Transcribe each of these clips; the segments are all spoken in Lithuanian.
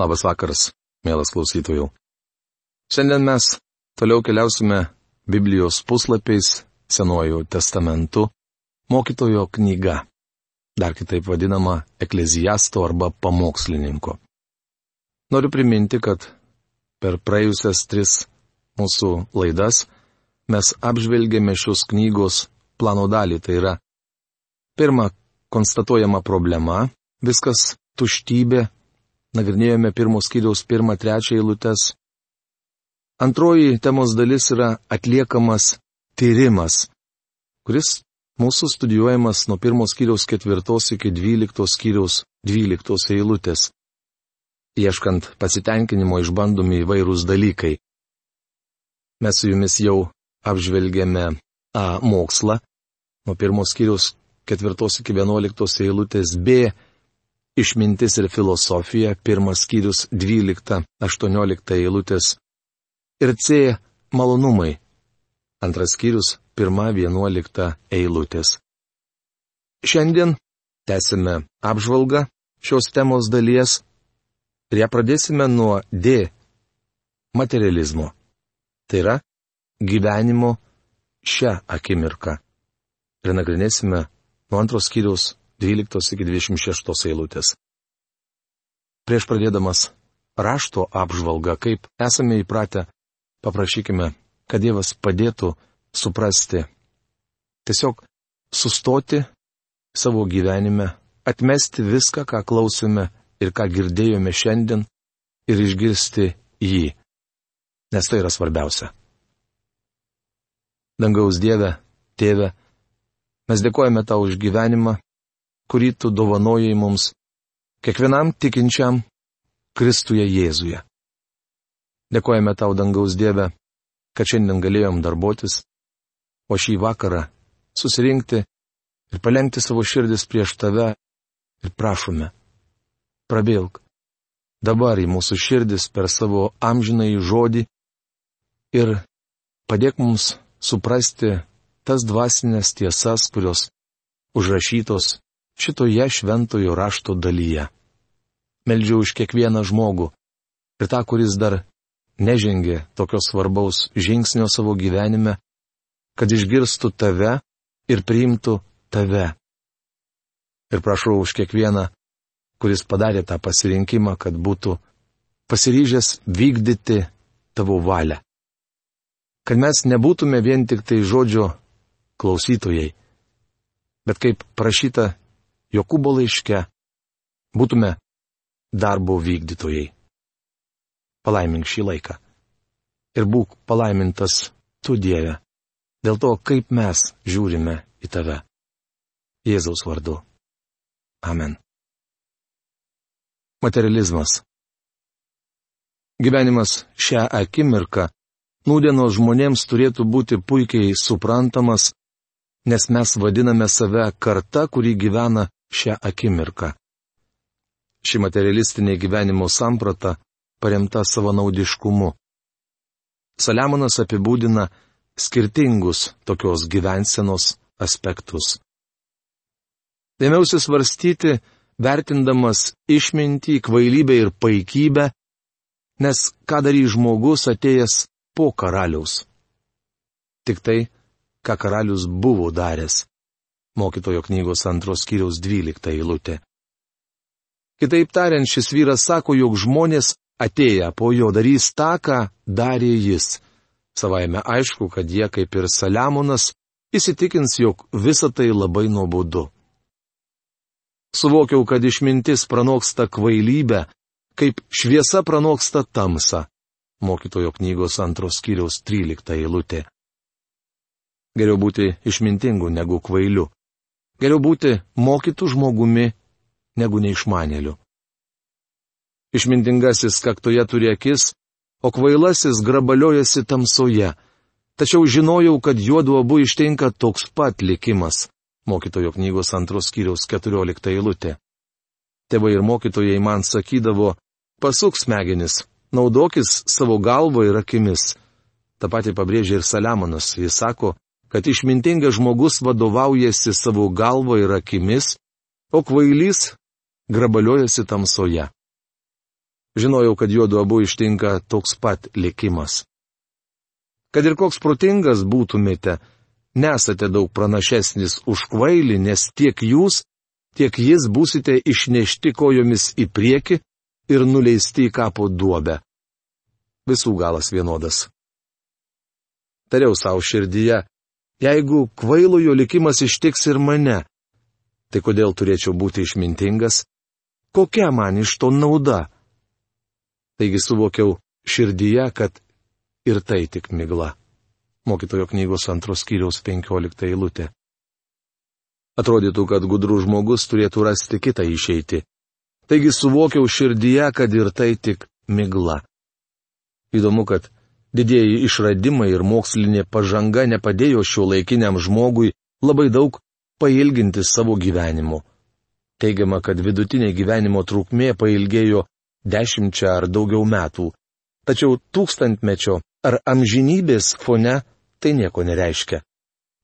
Labas vakaras, mielas klausytojų. Šiandien mes toliau keliausime Biblijos puslapiais Senuoju testamentu, mokytojo knyga, dar kitaip vadinama eklezijasto arba pamokslininko. Noriu priminti, kad per praėjusias tris mūsų laidas mes apžvelgėme šios knygos plano dalį, tai yra pirma konstatuojama problema, viskas tuštybė, nagrinėjome pirmos skyriaus pirmą, trečią eilutes. Antroji temos dalis yra atliekamas tyrimas, kuris mūsų studijuojamas nuo pirmos skyriaus ketvirtos iki dvyliktos skyriaus dvyliktos eilutės. Ieškant pasitenkinimo išbandomi įvairūs dalykai. Mes su jumis jau apžvelgėme A mokslą, nuo pirmos skyriaus ketvirtos iki vienuoliktos eilutės B Išmintis ir filosofija, pirmas skyrius 12-18 eilutės. Ir C. Malonumai. Antras skyrius 1-11 eilutės. Šiandien tęsime apžvalgą šios temos dalies ir ją pradėsime nuo D. Materializmo. Tai yra gyvenimo šią akimirką. Ir nagrinėsime nuo antros skyriaus 12 iki 26 eilutės. Prieš pradėdamas rašto apžvalgą, kaip esame įpratę, paprašykime, kad Dievas padėtų suprasti. Tiesiog sustoti savo gyvenime, atmesti viską, ką klausime ir ką girdėjome šiandien ir išgirsti jį. Nes tai yra svarbiausia. Dangaus Dieve, Tėve, mes dėkojame tau už gyvenimą, kurį tu dovanojai mums, kiekvienam tikinčiam Kristuje Jėzuje. Dėkojame tau, dangaus Dieve, kad šiandien galėjom darbuotis, o šį vakarą susirinkti ir palengti savo širdis prieš tave ir prašome. Prabilk. Dabar į mūsų širdis per savo amžinai žodį ir padėk mums suprasti tas dvasinės tiesas, kurios užrašytos šitoje šventojo rašto dalyje. Meldžiu už kiekvieną žmogų ir tą, kuris dar nežengė tokio svarbaus žingsnio savo gyvenime, kad išgirstų tave ir priimtų tave. Ir prašau už kiekvieną, kuris padarė tą pasirinkimą, kad būtų pasiryžęs vykdyti tavo valią. Kad mes nebūtume vien tik tai žodžio klausytojai, bet kaip prašyta Jokūbo laiške būtume darbo vykdytojai. Palaimink šį laiką. Ir būk palaimintas tu Dieve, dėl to, kaip mes žiūrime į tave. Jėzaus vardu. Amen. Materializmas. Gyvenimas šią akimirką nūdienos žmonėms turėtų būti puikiai suprantamas, nes mes vadiname save karta, kuri gyvena šią akimirką. Ši materialistinė gyvenimo samprata paremta savanaudiškumu. Saliamonas apibūdina skirtingus tokios gyvensenos aspektus. Ėmiausi svarstyti, vertindamas išmintį, kvailybę ir paikybę, nes ką darys žmogus atėjęs po karaliaus. Tik tai, ką karalius buvo daręs mokytojo knygos antros kiriaus dvylikta eilutė. Kitaip tariant, šis vyras sako, jog žmonės atėję po jo darys tą, ką darė jis. Savaime aišku, kad jie, kaip ir Saliamonas, įsitikins, jog visa tai labai nuobodu. Suvokiau, kad išmintis pranoksta kvailybę, kaip šviesa pranoksta tamsą. Mokytojo knygos antros kiriaus 13 eilutė. Geriau būti išmintingu negu kvailiu. Geriau būti mokytų žmogumi negu neišmanėliu. Išmintingasis kaktoje turi akis, o kvailasis grabaliojasi tamsoje. Tačiau žinojau, kad juodu abu ištinka toks pat likimas. Mokytojo knygos antros skyriaus 14 eilutė. Tėvai ir mokytojai man sakydavo, pasuk smegenis, naudokis savo galvo ir akimis. Ta pati pabrėžia ir Saliamonas, jis sako, kad išmintingas žmogus vadovaujasi savo galvo ir akimis, o kvailys grabaliojasi tamsoje. Žinojau, kad juodu abu ištinka toks pat likimas. Kad ir koks protingas būtumėte, nesate daug pranašesnis už kvailį, nes tiek jūs, tiek jis būsite išnešti kojomis į priekį ir nuleisti į kapo duobę. Visų galas vienodas. Tariau savo širdyje, jeigu kvailojo likimas ištiks ir mane, tai kodėl turėčiau būti išmintingas? Kokia man iš to nauda? Taigi suvokiau širdyje, kad ir tai tik migla. Mokytojo knygos antros kiriaus penkiolikta eilutė. Atrodytų, kad gudrus žmogus turėtų rasti kitą išeitį. Taigi suvokiau širdyje, kad ir tai tik migla. Įdomu, kad didieji išradimai ir mokslinė pažanga nepadėjo šio laikiniam žmogui labai daug pailginti savo gyvenimu. Teigiama, kad vidutinė gyvenimo trukmė pailgėjo dešimčia ar daugiau metų. Tačiau tūkstantmečio ar amžinybės fone tai nieko nereiškia.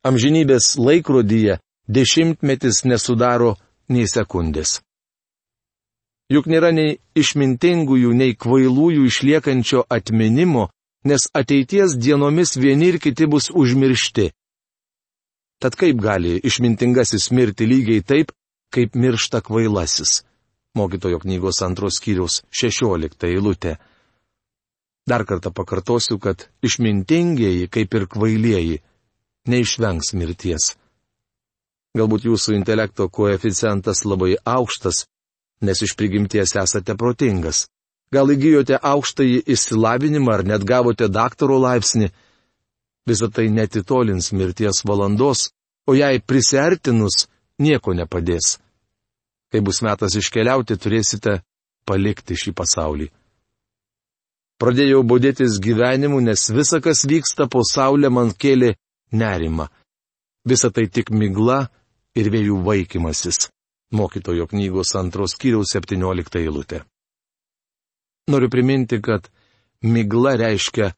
Amžinybės laikrodyje dešimtmetis nesudaro nei sekundės. Juk nėra nei išmintingųjų, nei kvailųjų išliekančio atminimo, nes ateities dienomis vieni ir kiti bus užmiršti. Tad kaip gali išmintingasis mirti lygiai taip, kaip miršta kvailasis? mokytojo knygos antros skyriaus 16 eilutė. Dar kartą pakartosiu, kad išmintingieji, kaip ir kvailieji, neišvengs mirties. Galbūt jūsų intelekto koeficientas labai aukštas, nes iš prigimties esate protingas. Gal įgyjote aukštąjį išsilavinimą ar net gavote daktaro laipsnį. Visą tai netitolins mirties valandos, o jei prisertinus, nieko nepadės. Kai bus metas iškeliauti, turėsite palikti šį pasaulį. Pradėjau būdėtis gyvenimu, nes visa, kas vyksta po saulė, man kėlė nerimą. Visa tai tik migla ir vėjų vaikymasis. Mokytojo knygos antros kiriaus 17 eilutė. Noriu priminti, kad migla reiškia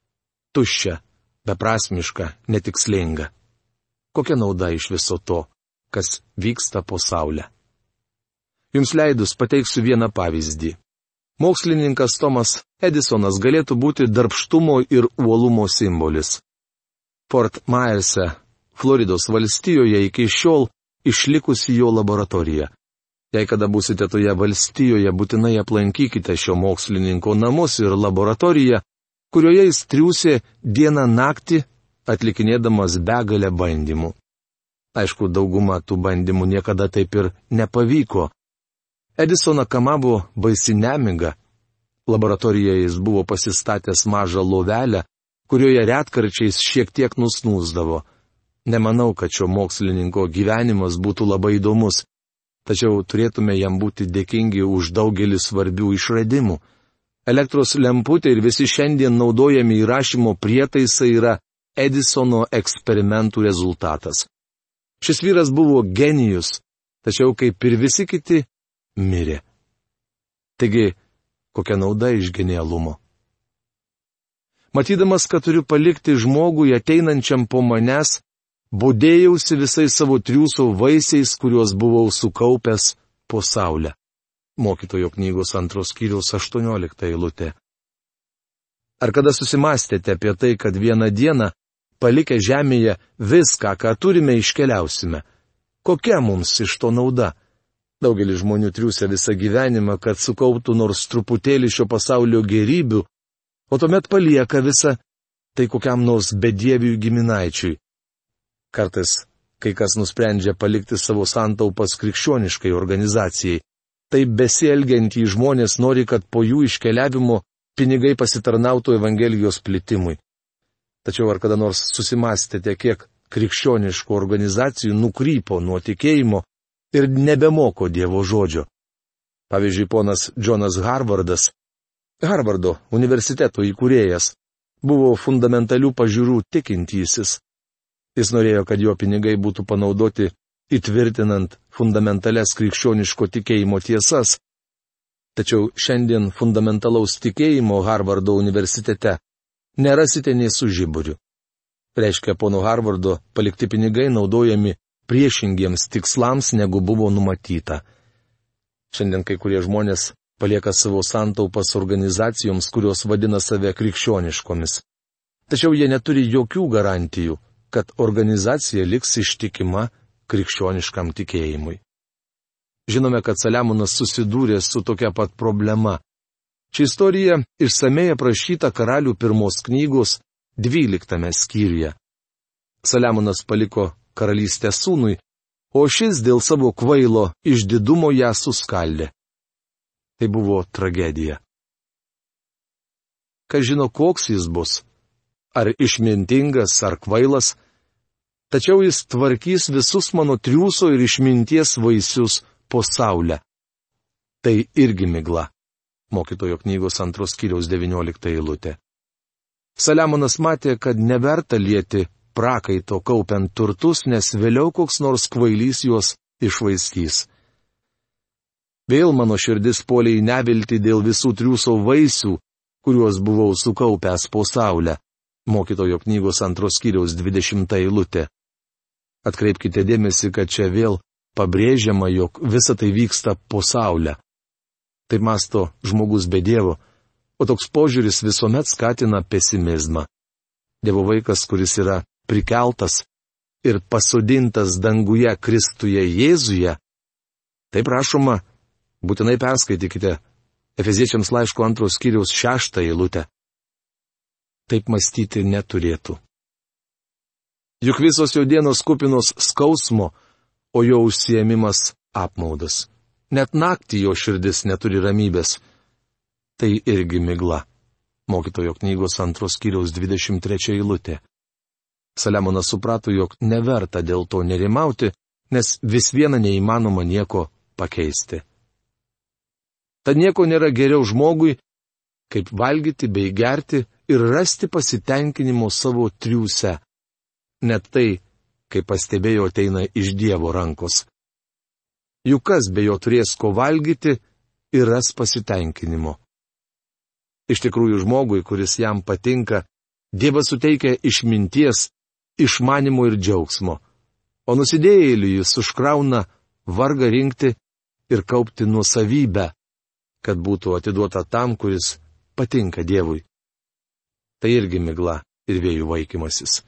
tuščia, beprasmiška, netikslinga. Kokia nauda iš viso to, kas vyksta po saulę? Jums leidus pateiksiu vieną pavyzdį. Mokslininkas Tomas Edisonas galėtų būti darbštumo ir uolumo simbolis. Fort Myerse, Floridos valstijoje iki šiol išlikusi jo laboratorija. Jei kada būsite toje valstijoje, būtinai aplankykite šio mokslininko namus ir laboratoriją, kurioje jis triūsė dieną naktį, atlikinėdamas begalę bandymų. Aišku, dauguma tų bandymų niekada taip ir nepavyko, Edisoną kamavo baisi nemiga. Laboratorijoje jis buvo pasistatęs mažą lovelę, kurioje retkarčiais šiek tiek nusnūsdavo. Nemanau, kad šio mokslininko gyvenimas būtų labai įdomus, tačiau turėtume jam būti dėkingi už daugelį svarbių išradimų. Elektros lemputė ir visi šiandien naudojami įrašymo prietaisai yra Edisono eksperimentų rezultatas. Šis vyras buvo genijus, tačiau kaip ir visi kiti mirė. Taigi, kokia nauda iš genialumo? Matydamas, kad turiu palikti žmogui ateinančiam po manęs, būdėjausi visais savo triūsų vaisiais, kuriuos buvau sukaupęs po saulę. Mokytojo knygos antros kiriaus 18 eilutė. Ar kada susimastėte apie tai, kad vieną dieną, palikę žemėje viską, ką turime, iškeliausime? Kokia mums iš to nauda? Daugelis žmonių triūsia visą gyvenimą, kad sukauptų nors truputėlį šio pasaulio gerybių, o tuomet palieka visą tai kokiam nors bedieviui giminaičiui. Kartais kai kas nusprendžia palikti savo santaupas krikščioniškai organizacijai. Taip besielgiantys žmonės nori, kad po jų iškeliavimo pinigai pasitarnautų Evangelijos plitimui. Tačiau ar kada nors susimastėte, kiek krikščioniškų organizacijų nukrypo nuo tikėjimo ir nebemoko Dievo žodžio. Pavyzdžiui, ponas Džonas Harvardas, Harvardo universiteto įkūrėjas, buvo fundamentalių pažiūrų tikintysis. Jis norėjo, kad jo pinigai būtų panaudoti įtvirtinant fundamentales krikščioniško tikėjimo tiesas. Tačiau šiandien fundamentalaus tikėjimo Harvardo universitete nerasite nei su žiburiu. Reiškia, pono Harvardo palikti pinigai naudojami priešingiems tikslams, negu buvo numatyta. Šiandien kai kurie žmonės palieka savo santaupas organizacijoms, kurios vadina save krikščioniškomis. Tačiau jie neturi jokių garantijų, kad organizacija liks ištikima krikščioniškam tikėjimui. Žinome, kad Saliamonas susidūrė su tokia pat problema. Ši istorija išsamei aprašyta karalių pirmos knygos 12 skyriuje. Saliamonas paliko karalystę sūnui, o šis dėl savo kvailo išdidumo ją suskaldė. Tai buvo tragedija. Kas žino, koks jis bus? Ar išmintingas, ar kvailas, tačiau jis tvarkys visus mano triūso ir išminties vaisius po saulę. Tai irgi migla. Mokytojo knygos antros kiriaus 19 eilutė. Saliamonas matė, kad neverta lieti prakaito kaupiant turtus, nes vėliau koks nors kvailys juos išvaistys. Vėl mano širdis polė į nevilti dėl visų triūso vaisių, kuriuos buvau sukaupęs po saulę mokytojo knygos antros kiriaus 20 eilutė. Atkreipkite dėmesį, kad čia vėl pabrėžiama, jog visa tai vyksta po saulę. Tai masto žmogus be Dievo, o toks požiūris visuomet skatina pesimizmą. Dievo vaikas, kuris yra prikeltas ir pasodintas danguje Kristuje Jėzuje, taip rašoma, būtinai perskaitykite Efeziečiams laiško antros kiriaus šeštą eilutę taip mąstyti neturėtų. Juk visos jo dienos kupinos skausmo, o jo užsiemimas apmaudas. Net naktį jo širdis neturi ramybės. Tai irgi migla. Mokytojo knygos antros kiriaus 23 eilutė. Saliamonas suprato, jog neverta dėl to nerimauti, nes vis viena neįmanoma nieko pakeisti. Tad nieko nėra geriau žmogui, kaip valgyti bei gerti ir rasti pasitenkinimo savo triūse. Net tai, kaip pastebėjo, ateina iš Dievo rankos. Juk kas be jo turės ko valgyti ir ras pasitenkinimo. Iš tikrųjų žmogui, kuris jam patinka, Dievas suteikia išminties, išmanimo ir džiaugsmo, o nusidėjėliui jis užkrauna vargą rinkti ir kaupti nuosavybę, kad būtų atiduota tam, kuris patinka Dievui tai irgi migla ir vėjų vaikymasis.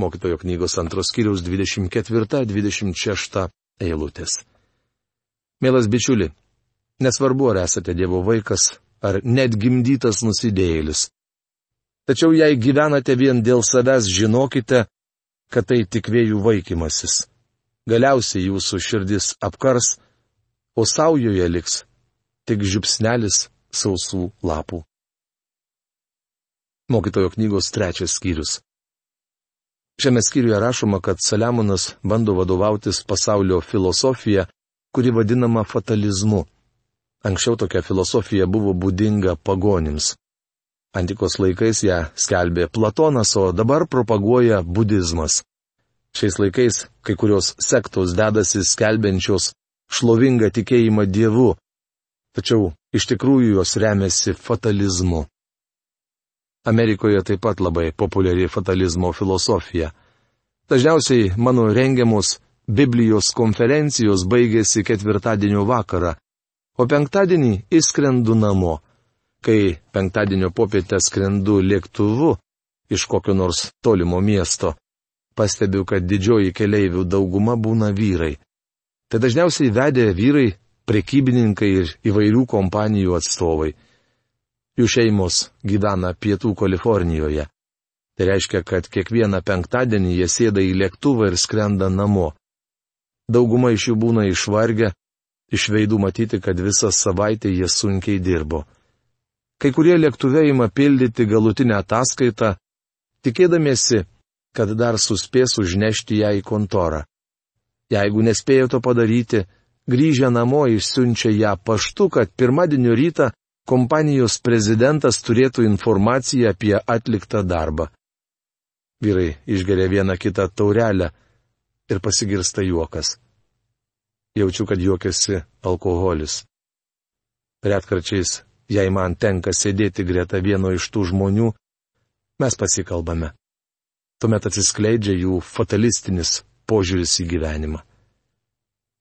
Mokytojo knygos antros kiriaus 24-26 eilutės. Mielas bičiuli, nesvarbu ar esate Dievo vaikas, ar net gimdytas nusidėjėlis. Tačiau jei gyvenate vien dėl savęs, žinokite, kad tai tik vėjų vaikymasis. Galiausiai jūsų širdis apkars, o saujoje liks tik žipsnelis sausų lapų. Mokytojo knygos trečias skyrius. Šiame skyriuje rašoma, kad Saliamonas bando vadovautis pasaulio filosofija, kuri vadinama fatalizmu. Anksčiau tokia filosofija buvo būdinga pagonims. Antikos laikais ją skelbė Platonas, o dabar propaguoja budizmas. Šiais laikais kai kurios sektos dedasi skelbiančios šlovingą tikėjimą Dievu, tačiau iš tikrųjų jos remiasi fatalizmu. Amerikoje taip pat labai populiari fatalizmo filosofija. Dažniausiai mano rengiamos Biblijos konferencijos baigėsi ketvirtadienio vakarą, o penktadienį įskrendu namo. Kai penktadienio popietę skrendu lėktuvu iš kokio nors tolimo miesto, pastebiu, kad didžioji keleivių dauguma būna vyrai. Tai dažniausiai vedė vyrai, prekybininkai ir įvairių kompanijų atstovai. Jų šeimos gyvena pietų Kalifornijoje. Tai reiškia, kad kiekvieną penktadienį jie sėda į lėktuvą ir skrenda namo. Dauguma iš jų būna išvargę, iš veidų matyti, kad visą savaitę jie sunkiai dirbo. Kai kurie lėktuvai ima pildyti galutinę ataskaitą, tikėdamiesi, kad dar suspės užnešti ją į kontorą. Jeigu nespėjo to padaryti, grįžę namo išsiunčia ją paštu, kad pirmadienio rytą kompanijos prezidentas turėtų informaciją apie atliktą darbą. Vyrai išgeria vieną kitą taurelę ir pasigirsta juokas. Jaučiu, kad juokiasi alkoholis. Retkarčiais, jei man tenka sėdėti greta vieno iš tų žmonių, mes pasikalbame. Tuomet atsiskleidžia jų fatalistinis požiūris į gyvenimą.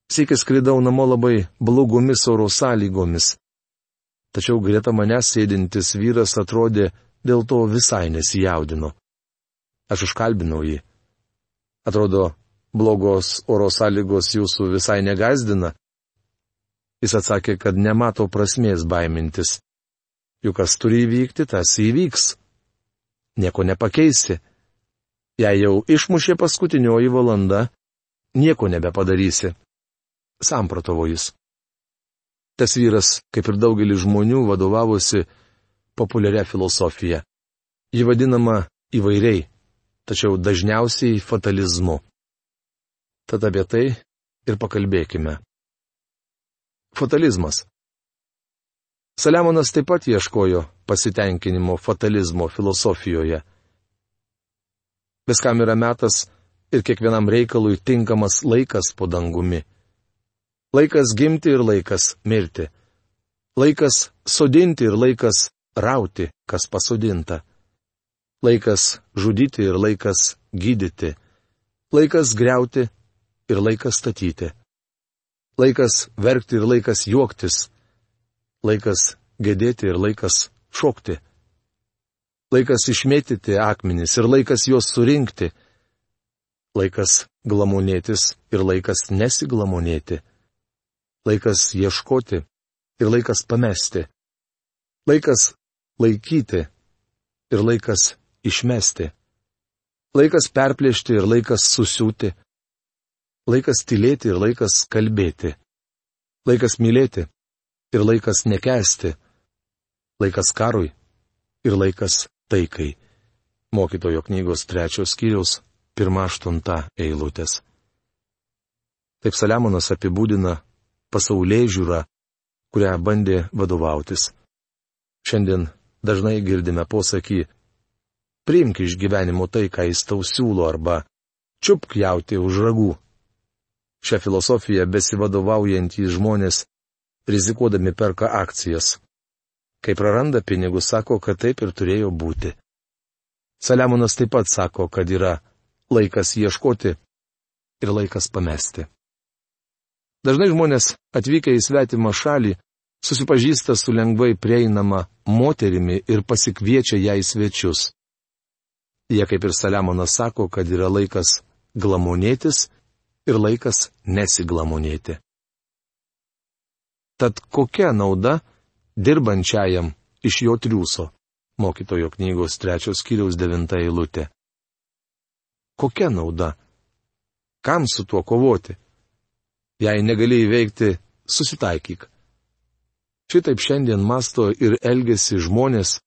Sėkis skridau namo labai blogomis oro sąlygomis tačiau greta manęs sėdintis vyras atrodė dėl to visai nesijaudino. Aš užkalbinau jį. Atrodo, blogos oro sąlygos jūsų visai negazdina. Jis atsakė, kad nemato prasmės baimintis. Juk kas turi įvykti, tas įvyks. Nieko nepakeisi. Jei jau išmušė paskutinioji valanda, nieko nebepadarysi. Sampratovo jis. Tas vyras, kaip ir daugelis žmonių, vadovavosi populiaria filosofija. Ji vadinama įvairiai, tačiau dažniausiai fatalizmu. Tad apie tai ir pakalbėkime. Fatalizmas. Saliamonas taip pat ieškojo pasitenkinimo fatalizmo filosofijoje. Viskam yra metas ir kiekvienam reikalui tinkamas laikas po dangumi. Laikas gimti ir laikas mirti. Laikas sodinti ir laikas rauti, kas pasodinta. Laikas žudyti ir laikas gydyti. Laikas greuti ir laikas statyti. Laikas verkti ir laikas juoktis. Laikas gedėti ir laikas šokti. Laikas išmėtyti akmenis ir laikas juos surinkti. Laikas glamonėtis ir laikas nesiglamonėti laikas ieškoti ir laikas pamesti. Laikas laikyti ir laikas išmesti. Laikas perplėšti ir laikas susiūti. Laikas tylėti ir laikas kalbėti. Laikas mylėti ir laikas nekesti. Laikas karui ir laikas taikai. Mokytojo knygos trečios skyriaus pirmą aštuntą eilutės. Taip Saliamonas apibūdina pasaulyje žiūra, kurią bandė vadovautis. Šiandien dažnai girdime posakį, priimk iš gyvenimo tai, ką jis tau siūlo arba čiupk jauti už ragų. Šią filosofiją besivadovaujantys žmonės rizikuodami perka akcijas. Kai praranda pinigus, sako, kad taip ir turėjo būti. Saliamonas taip pat sako, kad yra laikas ieškoti ir laikas pamesti. Dažnai žmonės atvykę į svetimą šalį susipažįsta su lengvai prieinama moterimi ir pasikviečia ją į svečius. Jie kaip ir Saliamonas sako, kad yra laikas glamonėtis ir laikas nesiglamonėti. Tad kokia nauda dirbančiajam iš jo triūso? Mokytojo knygos trečios kiriaus devinta eilutė. Kokia nauda? Kam su tuo kovoti? Jei negali įveikti, susitaikyk. Šitaip šiandien masto ir elgesi žmonės,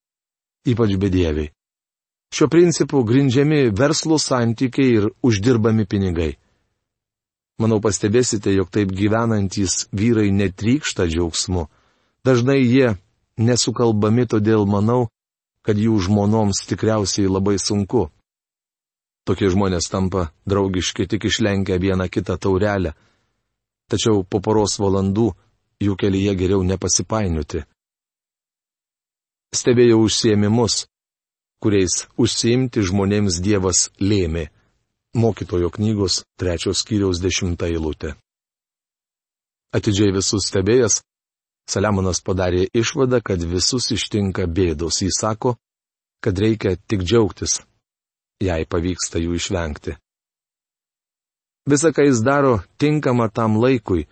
ypač bedieviai. Šiuo principu grindžiami verslo santykiai ir uždirbami pinigai. Manau pastebėsite, jog taip gyvenantys vyrai netrykšta džiaugsmu. Dažnai jie nesukalbami, todėl manau, kad jų žmonoms tikriausiai labai sunku. Tokie žmonės tampa draugiški tik išlenkę vieną kitą taurelę tačiau po poros valandų jų kelyje geriau nepasipainioti. Stebėjau užsiemimus, kuriais užsiimti žmonėms Dievas lėmė. Mokytojo knygos trečios skyriaus dešimta eilutė. Atidžiai visus stebėjęs, Saliamonas padarė išvadą, kad visus ištinka bėdos. Jis sako, kad reikia tik džiaugtis, jei pavyksta jų išvengti. Visa, ką jis daro, tinkama tam laikui.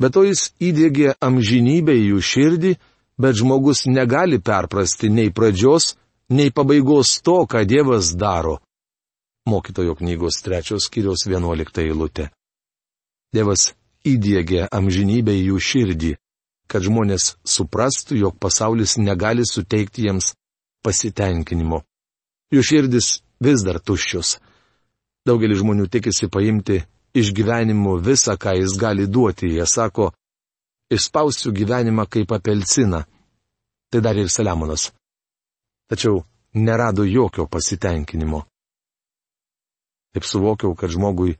Bet to jis įdėgė amžinybę į jų širdį, bet žmogus negali perprasti nei pradžios, nei pabaigos to, ką Dievas daro. Mokytojo knygos trečios skyriaus vienuolikta eilutė. Dievas įdėgė amžinybę į jų širdį, kad žmonės suprastų, jog pasaulis negali suteikti jiems pasitenkinimo. Jų širdis vis dar tuščios. Daugelis žmonių tikisi paimti iš gyvenimo visą, ką jis gali duoti. Jie sako, išspausiu gyvenimą kaip apelsiną. Tai dar ir Saliamonas. Tačiau nerado jokio pasitenkinimo. Taip suvokiau, kad žmogui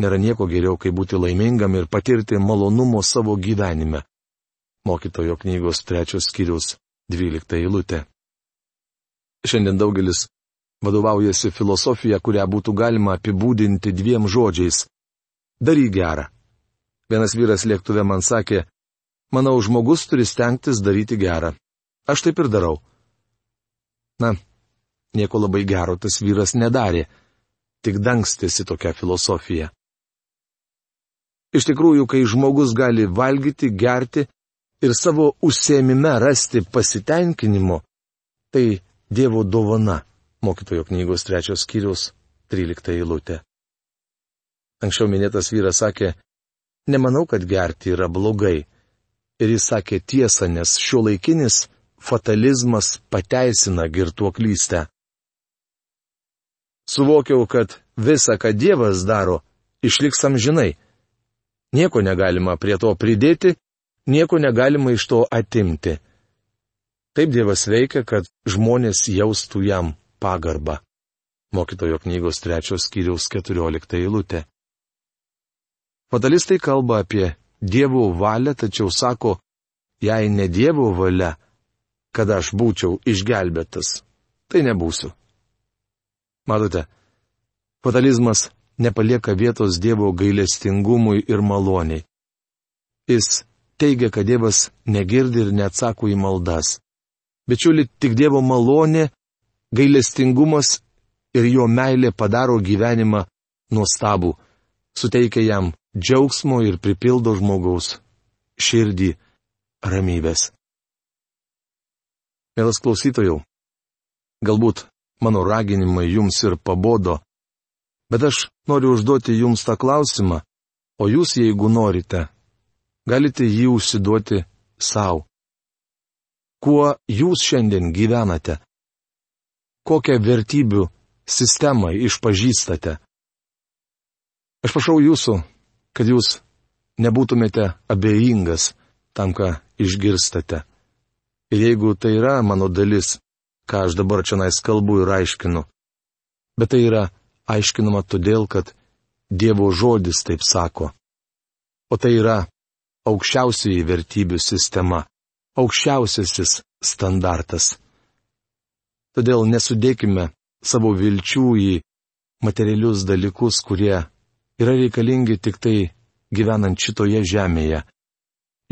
nėra nieko geriau, kaip būti laimingam ir patirti malonumo savo gyvenime. Mokytojo knygos trečios skyrius dvylikta eilutė. Šiandien daugelis vadovaujasi filosofija, kurią būtų galima apibūdinti dviem žodžiais - daryk gerą. Vienas vyras lėktuve man sakė, manau, žmogus turi stengtis daryti gerą. Aš taip ir darau. Na, nieko labai gero tas vyras nedarė, tik dangstėsi tokią filosofiją. Iš tikrųjų, kai žmogus gali valgyti, gerti ir savo užsiemime rasti pasitenkinimo, tai Dievo dovana, mokytojo knygos trečios skyrius, 13 eilutė. Anksčiau minėtas vyras sakė, nemanau, kad gerti yra blogai. Ir jis sakė tiesą, nes šio laikinis fatalizmas pateisina girtuoklystę. Suvokiau, kad visa, ką Dievas daro, išliks amžinai. Nieko negalima prie to pridėti, nieko negalima iš to atimti. Taip Dievas veikia, kad žmonės jaustų jam pagarbą. Mokytojo knygos trečios skyriaus keturiolikta eilutė. Fatalistai kalba apie Dievo valią, tačiau sako, jei ne Dievo valia, kad aš būčiau išgelbėtas, tai nebūsiu. Matote, fatalizmas nepalieka vietos Dievo gailestingumui ir maloniai. Jis teigia, kad Dievas negirdi ir neatsako į maldas. Bičiuli, tik Dievo malonė, gailestingumas ir jo meilė padaro gyvenimą nuostabų, suteikia jam džiaugsmo ir pripildo žmogaus širdį ramybės. Mielas klausytojų, galbūt mano raginimai jums ir pabodo, bet aš noriu užduoti jums tą klausimą, o jūs, jeigu norite, galite jį užsiduoti savo. Kuo jūs šiandien gyvenate? Kokią vertybių sistemą išpažįstate? Aš prašau jūsų, kad jūs nebūtumėte abejingas tam, ką išgirstate. Ir jeigu tai yra mano dalis, ką aš dabar čia nais kalbu ir aiškinu, bet tai yra aiškinama todėl, kad Dievo žodis taip sako. O tai yra aukščiausioji vertybių sistema, aukščiausiasis standartas. Todėl nesudėkime savo vilčių į materialius dalykus, kurie yra reikalingi tik tai gyvenant šitoje žemėje.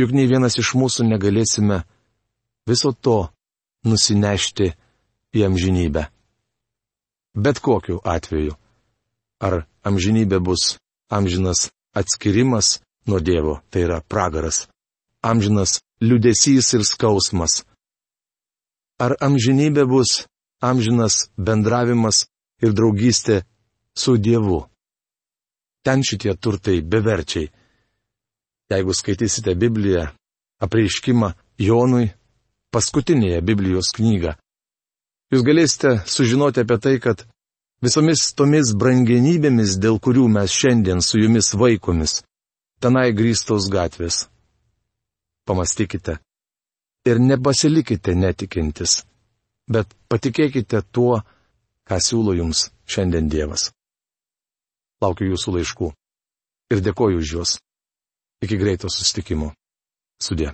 Juk nei vienas iš mūsų negalėsime viso to nusinešti į amžinybę. Bet kokiu atveju. Ar amžinybė bus amžinas atskirimas nuo Dievo, tai yra pragaras, amžinas liudesys ir skausmas. Ar amžinybė bus amžinas bendravimas ir draugystė su Dievu. Ten šitie turtai beverčiai. Jeigu skaitysite Bibliją, apreiškimą Jonui, paskutinėje Biblijos knygą. Jūs galėsite sužinoti apie tai, kad visomis tomis brangenybėmis, dėl kurių mes šiandien su jumis vaikomis, tenai grįstos gatvės. Pamastykite. Ir nepasilikite netikintis, bet patikėkite tuo, ką siūlo jums šiandien Dievas. Laukiu jūsų laiškų ir dėkoju už juos. Iki greito sustikimo. Sudė.